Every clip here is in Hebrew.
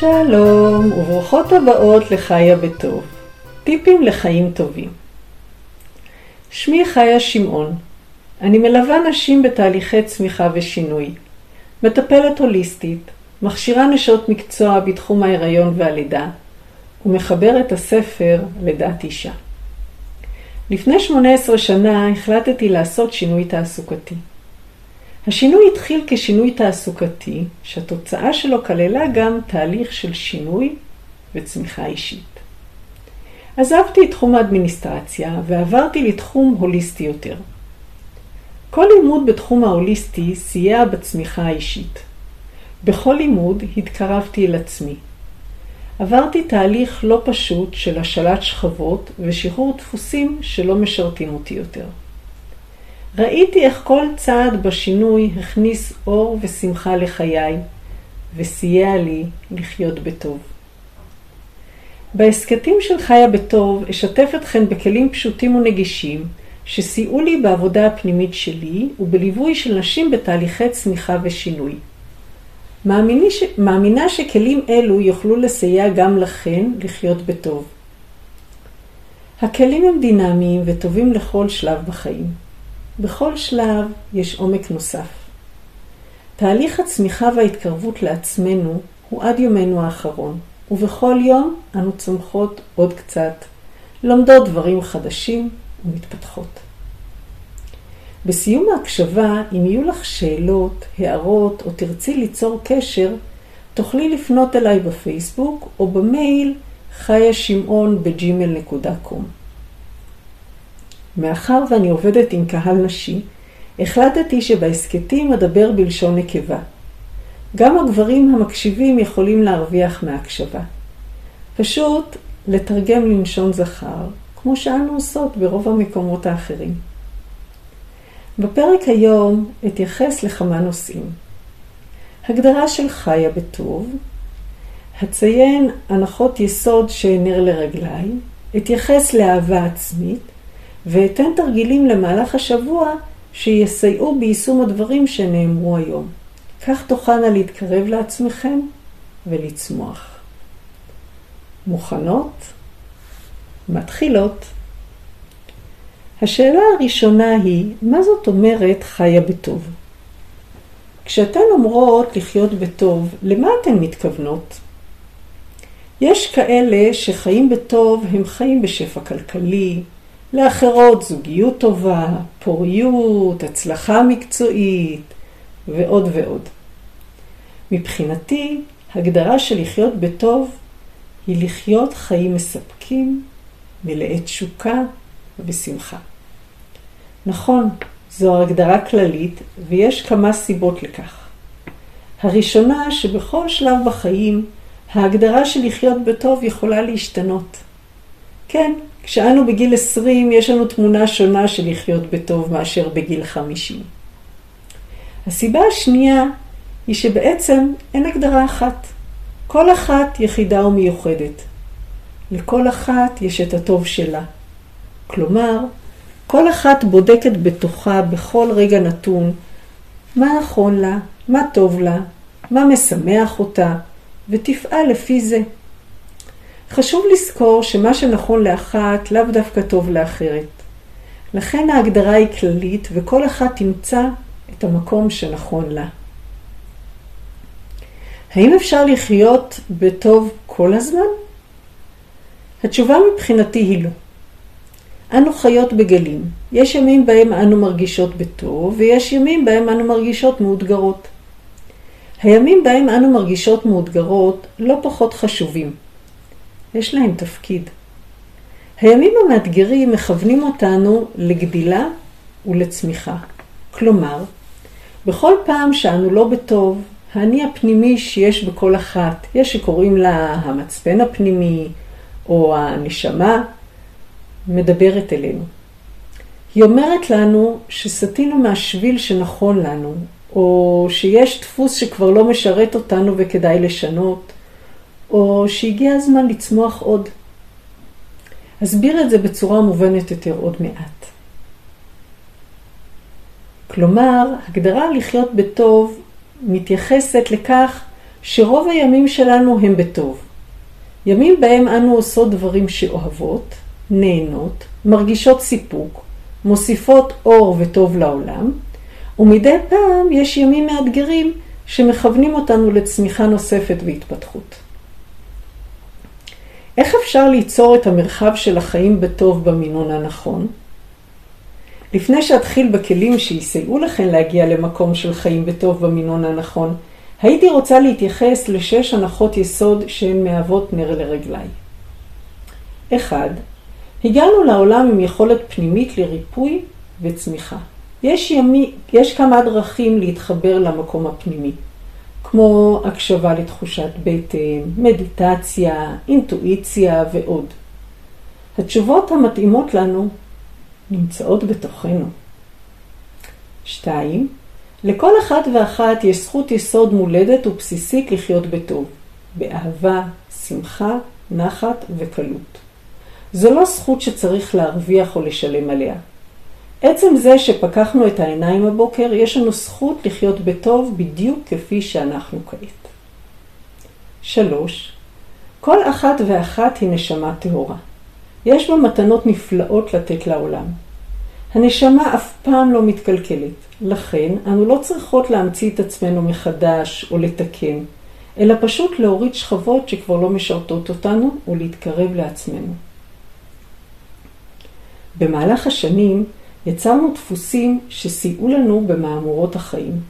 שלום וברוכות הבאות לחיה בטוב, טיפים לחיים טובים. שמי חיה שמעון, אני מלווה נשים בתהליכי צמיחה ושינוי, מטפלת הוליסטית, מכשירה נשות מקצוע בתחום ההיריון והלידה, ומחברת הספר לידת אישה. לפני 18 שנה החלטתי לעשות שינוי תעסוקתי. השינוי התחיל כשינוי תעסוקתי, שהתוצאה שלו כללה גם תהליך של שינוי וצמיחה אישית. עזבתי את תחום האדמיניסטרציה ועברתי לתחום הוליסטי יותר. כל לימוד בתחום ההוליסטי סייע בצמיחה האישית. בכל לימוד התקרבתי אל עצמי. עברתי תהליך לא פשוט של השלט שכבות ושחרור דפוסים שלא משרתים אותי יותר. ראיתי איך כל צעד בשינוי הכניס אור ושמחה לחיי, וסייע לי לחיות בטוב. בהסכתים של חיה בטוב אשתף אתכן בכלים פשוטים ונגישים שסייעו לי בעבודה הפנימית שלי ובליווי של נשים בתהליכי צמיחה ושינוי. ש... מאמינה שכלים אלו יוכלו לסייע גם לכן לחיות בטוב. הכלים הם דינמיים וטובים לכל שלב בחיים. בכל שלב יש עומק נוסף. תהליך הצמיחה וההתקרבות לעצמנו הוא עד יומנו האחרון, ובכל יום אנו צומחות עוד קצת, לומדות דברים חדשים ומתפתחות. בסיום ההקשבה, אם יהיו לך שאלות, הערות או תרצי ליצור קשר, תוכלי לפנות אליי בפייסבוק או במייל חיה שמעון בג'ימל.קום. מאחר ואני עובדת עם קהל נשי, החלטתי שבהסכתים אדבר בלשון נקבה. גם הגברים המקשיבים יכולים להרוויח מהקשבה. פשוט לתרגם לנשון זכר, כמו שאנו עושות ברוב המקומות האחרים. בפרק היום אתייחס לכמה נושאים. הגדרה של חיה בטוב, אציין הנחות יסוד שנר לרגליי, אתייחס לאהבה עצמית, ואתן תרגילים למהלך השבוע שיסייעו ביישום הדברים שנאמרו היום. כך תוכלנה להתקרב לעצמכם ולצמוח. מוכנות? מתחילות. השאלה הראשונה היא, מה זאת אומרת חיה בטוב? כשאתן אומרות לחיות בטוב, למה אתן מתכוונות? יש כאלה שחיים בטוב הם חיים בשפע כלכלי, לאחרות זוגיות טובה, פוריות, הצלחה מקצועית ועוד ועוד. מבחינתי, הגדרה של לחיות בטוב היא לחיות חיים מספקים, מלאי תשוקה ושמחה. נכון, זו הגדרה כללית ויש כמה סיבות לכך. הראשונה, שבכל שלב בחיים ההגדרה של לחיות בטוב יכולה להשתנות. כן, כשאנו בגיל 20 יש לנו תמונה שונה של לחיות בטוב מאשר בגיל 50. הסיבה השנייה היא שבעצם אין הגדרה אחת. כל אחת יחידה ומיוחדת. לכל אחת יש את הטוב שלה. כלומר, כל אחת בודקת בתוכה בכל רגע נתון מה נכון לה, מה טוב לה, מה משמח אותה, ותפעל לפי זה. חשוב לזכור שמה שנכון לאחת לאו דווקא טוב לאחרת. לכן ההגדרה היא כללית וכל אחת תמצא את המקום שנכון לה. האם אפשר לחיות בטוב כל הזמן? התשובה מבחינתי היא לא. אנו חיות בגלים. יש ימים בהם אנו מרגישות בטוב, ויש ימים בהם אנו מרגישות מאותגרות. הימים בהם אנו מרגישות מאותגרות לא פחות חשובים. יש להם תפקיד. הימים המאתגרים מכוונים אותנו לגדילה ולצמיחה. כלומר, בכל פעם שאנו לא בטוב, האני הפנימי שיש בכל אחת, יש שקוראים לה המצפן הפנימי או הנשמה, מדברת אלינו. היא אומרת לנו שסטינו מהשביל שנכון לנו, או שיש דפוס שכבר לא משרת אותנו וכדאי לשנות, או שהגיע הזמן לצמוח עוד. אסביר את זה בצורה מובנת יותר עוד מעט. כלומר, הגדרה לחיות בטוב מתייחסת לכך שרוב הימים שלנו הם בטוב. ימים בהם אנו עושות דברים שאוהבות, נהנות, מרגישות סיפוק, מוסיפות אור וטוב לעולם, ומדי פעם יש ימים מאתגרים שמכוונים אותנו לצמיחה נוספת והתפתחות. איך אפשר ליצור את המרחב של החיים בטוב במינון הנכון? לפני שאתחיל בכלים שיסייעו לכן להגיע למקום של חיים בטוב במינון הנכון, הייתי רוצה להתייחס לשש הנחות יסוד שהן מהוות נר לרגליי. 1. הגענו לעולם עם יכולת פנימית לריפוי וצמיחה. יש, ימי, יש כמה דרכים להתחבר למקום הפנימי, כמו הקשבה לתחושת בטן, מדיטציה, אינטואיציה ועוד. התשובות המתאימות לנו נמצאות בתוכנו. 2. לכל אחד ואחת יש זכות יסוד מולדת ובסיסית לחיות בטוב, באהבה, שמחה, נחת וקלות. זו לא זכות שצריך להרוויח או לשלם עליה. עצם זה שפקחנו את העיניים הבוקר, יש לנו זכות לחיות בטוב בדיוק כפי שאנחנו כעת. 3. כל אחת ואחת היא נשמה טהורה. יש בה מתנות נפלאות לתת לעולם. הנשמה אף פעם לא מתקלקלת, לכן אנו לא צריכות להמציא את עצמנו מחדש או לתקן, אלא פשוט להוריד שכבות שכבר לא משרתות אותנו ולהתקרב לעצמנו. במהלך השנים יצרנו דפוסים שסייעו לנו במהמורות החיים.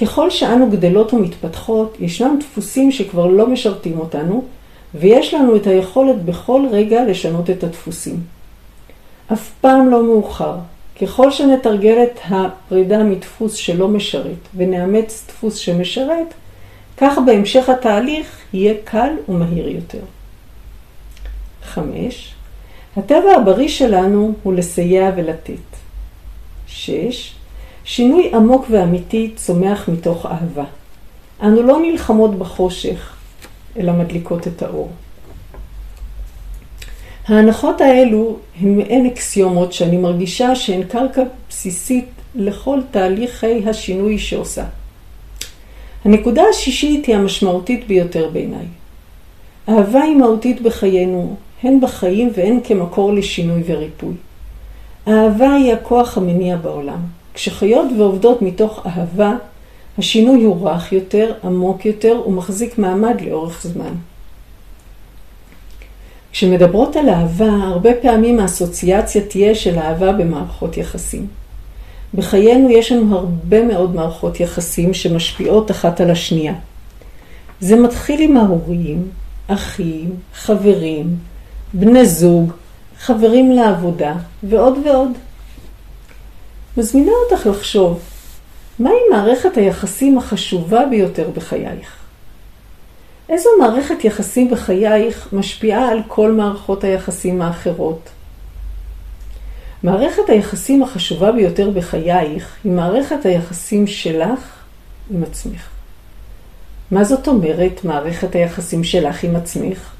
ככל שאנו גדלות ומתפתחות, ישנם דפוסים שכבר לא משרתים אותנו, ויש לנו את היכולת בכל רגע לשנות את הדפוסים. אף פעם לא מאוחר. ככל שנתרגל את הפרידה מדפוס שלא משרת ונאמץ דפוס שמשרת, כך בהמשך התהליך יהיה קל ומהיר יותר. 5. הטבע הבריא שלנו הוא לסייע ולתת. 6. שינוי עמוק ואמיתי צומח מתוך אהבה. אנו לא נלחמות בחושך, אלא מדליקות את האור. ההנחות האלו הן מעין אקסיומות שאני מרגישה שהן קרקע בסיסית לכל תהליכי השינוי שעושה. הנקודה השישית היא המשמעותית ביותר בעיניי. אהבה היא מהותית בחיינו, הן בחיים והן כמקור לשינוי וריפוי. אהבה היא הכוח המניע בעולם. כשחיות ועובדות מתוך אהבה, השינוי הוא רך יותר, עמוק יותר ומחזיק מעמד לאורך זמן. כשמדברות על אהבה, הרבה פעמים האסוציאציה תהיה של אהבה במערכות יחסים. בחיינו יש לנו הרבה מאוד מערכות יחסים שמשפיעות אחת על השנייה. זה מתחיל עם ההורים, אחים, חברים, בני זוג, חברים לעבודה ועוד ועוד. מזמינה אותך לחשוב, מהי מערכת היחסים החשובה ביותר בחייך? איזו מערכת יחסים בחייך משפיעה על כל מערכות היחסים האחרות? מערכת היחסים החשובה ביותר בחייך היא מערכת היחסים שלך עם עצמך. מה זאת אומרת מערכת היחסים שלך עם עצמך?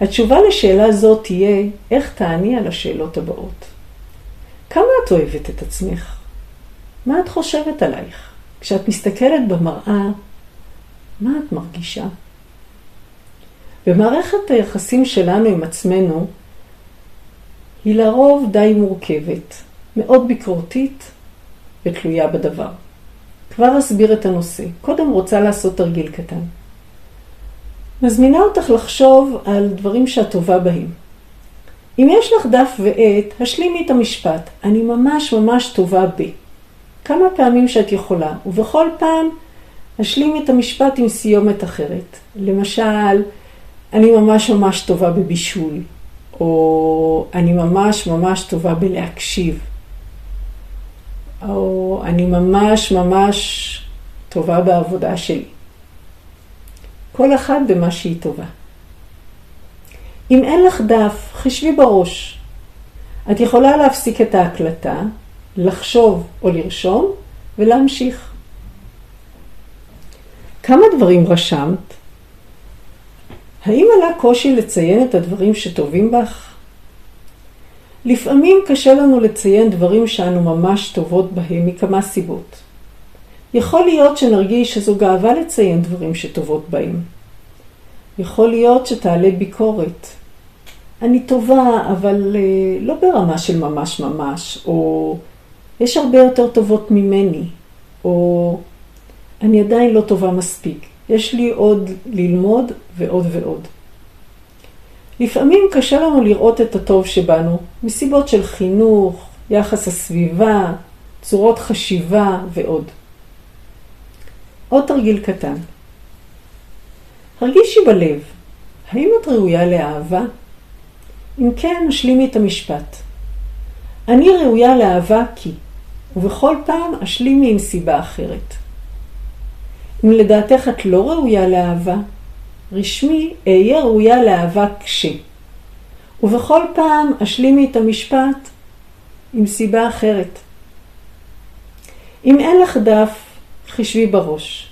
התשובה לשאלה זו תהיה איך תעני על השאלות הבאות. כמה את אוהבת את עצמך? מה את חושבת עלייך? כשאת מסתכלת במראה, מה את מרגישה? במערכת היחסים שלנו עם עצמנו היא לרוב די מורכבת, מאוד ביקורתית ותלויה בדבר. כבר אסביר את הנושא. קודם רוצה לעשות תרגיל קטן. מזמינה אותך לחשוב על דברים שאת טובה בהם. אם יש לך דף ועט, השלימי את המשפט, אני ממש ממש טובה ב. כמה פעמים שאת יכולה, ובכל פעם השלימי את המשפט עם סיומת אחרת. למשל, אני ממש ממש טובה בבישול, או אני ממש ממש טובה בלהקשיב, או אני ממש ממש טובה בעבודה שלי. כל אחד במה שהיא טובה. אם אין לך דף, חשבי בראש. את יכולה להפסיק את ההקלטה, לחשוב או לרשום ולהמשיך. כמה דברים רשמת? האם עלה קושי לציין את הדברים שטובים בך? לפעמים קשה לנו לציין דברים שאנו ממש טובות בהם מכמה סיבות. יכול להיות שנרגיש שזו גאווה לציין דברים שטובות בהם. יכול להיות שתעלה ביקורת. אני טובה, אבל אה, לא ברמה של ממש ממש, או יש הרבה יותר טובות ממני, או אני עדיין לא טובה מספיק. יש לי עוד ללמוד ועוד ועוד. לפעמים קשה לנו לראות את הטוב שבנו, מסיבות של חינוך, יחס הסביבה, צורות חשיבה ועוד. עוד תרגיל קטן. הרגישי בלב, האם את ראויה לאהבה? אם כן, השלימי את המשפט. אני ראויה לאהבה כי, ובכל פעם השלימי עם סיבה אחרת. אם לדעתך את לא ראויה לאהבה, רשמי אהיה ראויה לאהבה כש. ובכל פעם השלימי את המשפט עם סיבה אחרת. אם אין לך דף, חישבי בראש.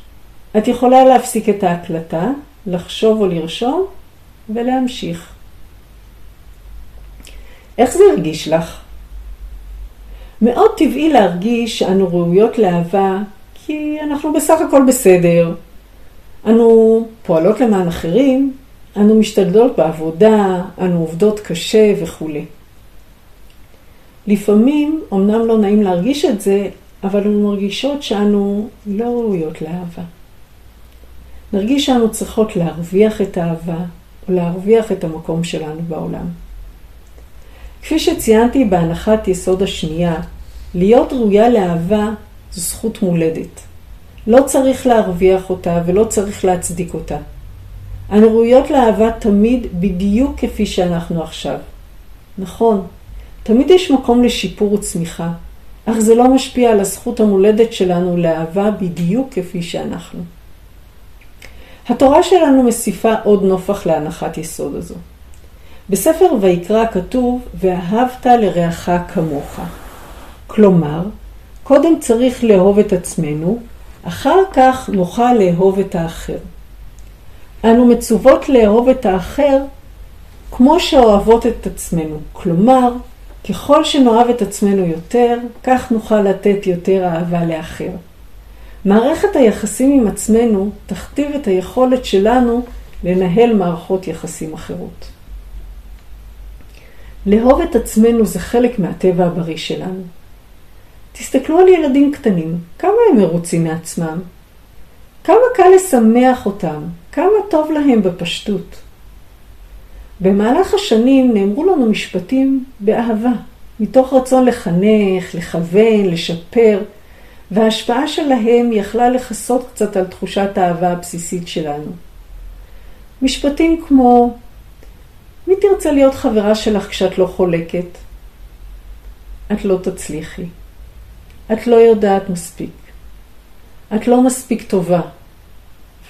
את יכולה להפסיק את ההקלטה, לחשוב או לרשום, ולהמשיך. איך זה הרגיש לך? מאוד טבעי להרגיש שאנו ראויות לאהבה, כי אנחנו בסך הכל בסדר. אנו פועלות למען אחרים, אנו משתדלות בעבודה, אנו עובדות קשה וכולי. לפעמים, אמנם לא נעים להרגיש את זה, אבל אנו מרגישות שאנו לא ראויות לאהבה. נרגיש שאנו צריכות להרוויח את האהבה, או להרוויח את המקום שלנו בעולם. כפי שציינתי בהנחת יסוד השנייה, להיות ראויה לאהבה זו זכות מולדת. לא צריך להרוויח אותה ולא צריך להצדיק אותה. אנו ראויות לאהבה תמיד בדיוק כפי שאנחנו עכשיו. נכון, תמיד יש מקום לשיפור וצמיחה, אך זה לא משפיע על הזכות המולדת שלנו לאהבה בדיוק כפי שאנחנו. התורה שלנו מוסיפה עוד נופח להנחת יסוד הזו. בספר ויקרא כתוב, ואהבת לרעך כמוך. כלומר, קודם צריך לאהוב את עצמנו, אחר כך נוכל לאהוב את האחר. אנו מצוות לאהוב את האחר כמו שאוהבות את עצמנו. כלומר, ככל שנאהב את עצמנו יותר, כך נוכל לתת יותר אהבה לאחר. מערכת היחסים עם עצמנו תכתיב את היכולת שלנו לנהל מערכות יחסים אחרות. לאהוב את עצמנו זה חלק מהטבע הבריא שלנו. תסתכלו על ילדים קטנים, כמה הם מרוצים מעצמם, כמה קל לשמח אותם, כמה טוב להם בפשטות. במהלך השנים נאמרו לנו משפטים באהבה, מתוך רצון לחנך, לכוון, לשפר, וההשפעה שלהם יכלה לכסות קצת על תחושת האהבה הבסיסית שלנו. משפטים כמו, מי תרצה להיות חברה שלך כשאת לא חולקת? את לא תצליחי. את לא יודעת מספיק. את לא מספיק טובה.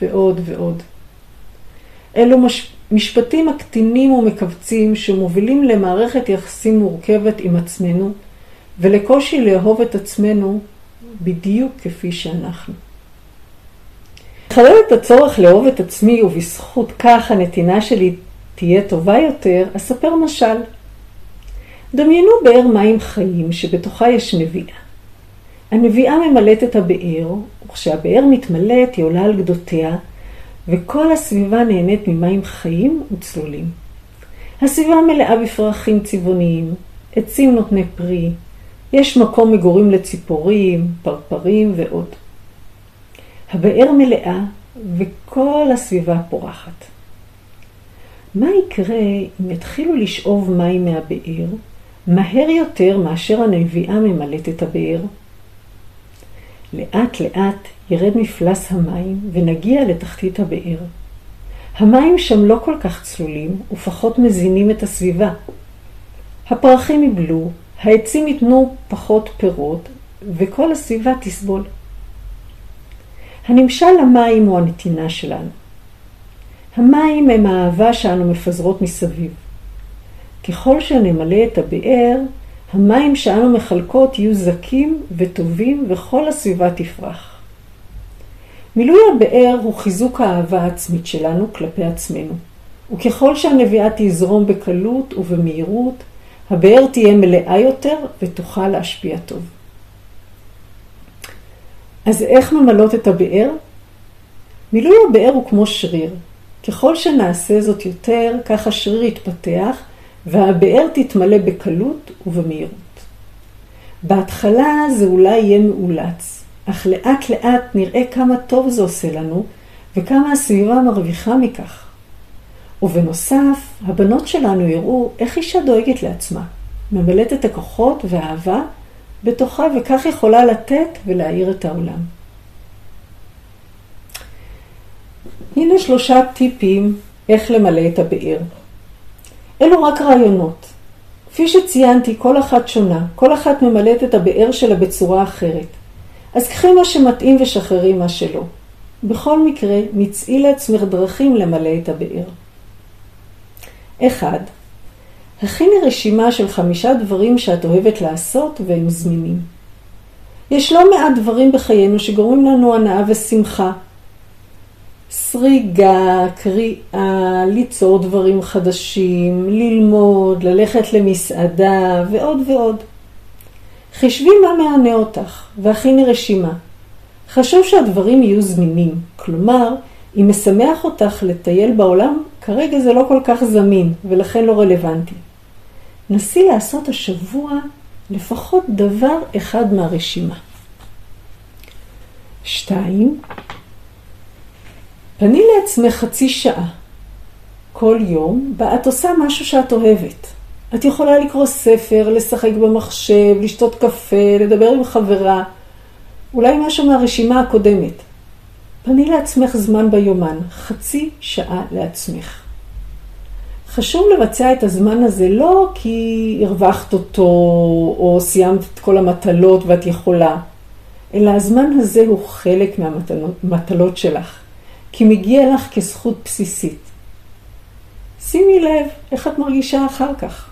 ועוד ועוד. אלו מש... משפטים מקטינים ומכווצים שמובילים למערכת יחסים מורכבת עם עצמנו ולקושי לאהוב את עצמנו בדיוק כפי שאנחנו. לחדד את הצורך לאהוב את עצמי ובזכות כך הנתינה שלי תהיה טובה יותר, אספר משל. דמיינו באר מים חיים שבתוכה יש נביאה. הנביאה ממלאת את הבאר, וכשהבאר מתמלאת היא עולה על גדותיה, וכל הסביבה נהנית ממים חיים וצלולים. הסביבה מלאה בפרחים צבעוניים, עצים נותני פרי, יש מקום מגורים לציפורים, פרפרים ועוד. הבאר מלאה וכל הסביבה פורחת. מה יקרה אם יתחילו לשאוב מים מהבאר מהר יותר מאשר הנביאה ממלאת את הבאר? לאט לאט ירד מפלס המים ונגיע לתחתית הבאר. המים שם לא כל כך צלולים ופחות מזינים את הסביבה. הפרחים יבלו, העצים ייתנו פחות פירות וכל הסביבה תסבול. הנמשל למים הוא הנתינה שלנו. המים הם האהבה שאנו מפזרות מסביב. ככל שנמלא את הבאר, המים שאנו מחלקות יהיו זקים וטובים וכל הסביבה תפרח. מילוי הבאר הוא חיזוק האהבה העצמית שלנו כלפי עצמנו, וככל שהנביאה תזרום בקלות ובמהירות, הבאר תהיה מלאה יותר ותוכל להשפיע טוב. אז איך ממלאות את הבאר? מילוי הבאר הוא כמו שריר. ככל שנעשה זאת יותר, כך השריר יתפתח והבאר תתמלא בקלות ובמהירות. בהתחלה זה אולי יהיה מאולץ, אך לאט לאט נראה כמה טוב זה עושה לנו וכמה הסביבה מרוויחה מכך. ובנוסף, הבנות שלנו יראו איך אישה דואגת לעצמה, ממלאת את הכוחות והאהבה בתוכה וכך יכולה לתת ולהאיר את העולם. הנה שלושה טיפים איך למלא את הבאר. אלו רק רעיונות. כפי שציינתי, כל אחת שונה, כל אחת ממלאת את הבאר שלה בצורה אחרת. אז קחי מה שמתאים ושחררי מה שלא. בכל מקרה, מצאי לעצמך דרכים למלא את הבאר. 1. הכיני רשימה של חמישה דברים שאת אוהבת לעשות והם זמינים. יש לא מעט דברים בחיינו שגורמים לנו הנאה ושמחה. סריגה, קריאה, ליצור דברים חדשים, ללמוד, ללכת למסעדה ועוד ועוד. חשבי מה מענה אותך והכיני רשימה. חשוב שהדברים יהיו זמינים, כלומר, אם משמח אותך לטייל בעולם, כרגע זה לא כל כך זמין ולכן לא רלוונטי. נסי לעשות השבוע לפחות דבר אחד מהרשימה. 2. תני לעצמך חצי שעה כל יום, בה את עושה משהו שאת אוהבת. את יכולה לקרוא ספר, לשחק במחשב, לשתות קפה, לדבר עם חברה, אולי משהו מהרשימה הקודמת. פני לעצמך זמן ביומן, חצי שעה לעצמך. חשוב לבצע את הזמן הזה לא כי הרווחת אותו או סיימת את כל המטלות ואת יכולה, אלא הזמן הזה הוא חלק מהמטלות שלך. כי מגיע לך כזכות בסיסית. שימי לב איך את מרגישה אחר כך.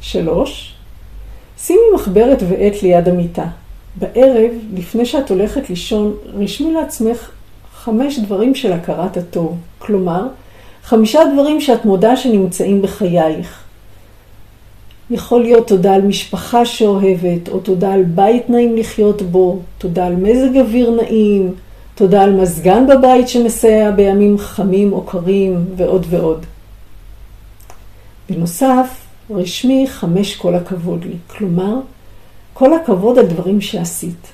שלוש, שימי מחברת ועט ליד המיטה. בערב, לפני שאת הולכת לישון, רשמי לעצמך חמש דברים של הכרת הטוב. כלומר, חמישה דברים שאת מודה שנמצאים בחייך. יכול להיות תודה על משפחה שאוהבת, או תודה על בית נעים לחיות בו, תודה על מזג אוויר נעים, תודה על מזגן בבית שמסייע בימים חמים או קרים, ועוד ועוד. בנוסף, רשמי חמש כל הכבוד לי. כלומר, כל הכבוד על דברים שעשית.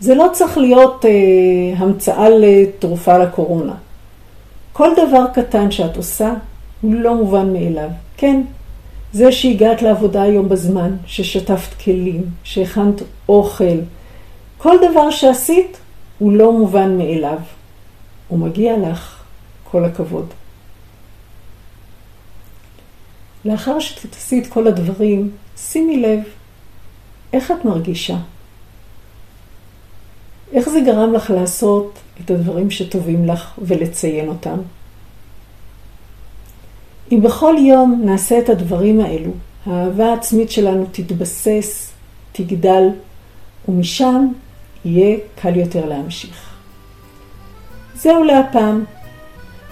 זה לא צריך להיות אה, המצאה לתרופה לקורונה. כל דבר קטן שאת עושה הוא לא מובן מאליו. כן, זה שהגעת לעבודה היום בזמן, ששטפת כלים, שהכנת אוכל, כל דבר שעשית הוא לא מובן מאליו. ומגיע לך כל הכבוד. לאחר שתעשי את כל הדברים, שימי לב איך את מרגישה? איך זה גרם לך לעשות את הדברים שטובים לך ולציין אותם? אם בכל יום נעשה את הדברים האלו, האהבה העצמית שלנו תתבסס, תגדל, ומשם יהיה קל יותר להמשיך. זהו להפעם.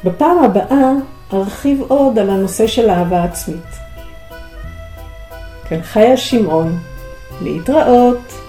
בפעם הבאה ארחיב עוד על הנושא של אהבה עצמית. כאן חיה שמעון להתראות.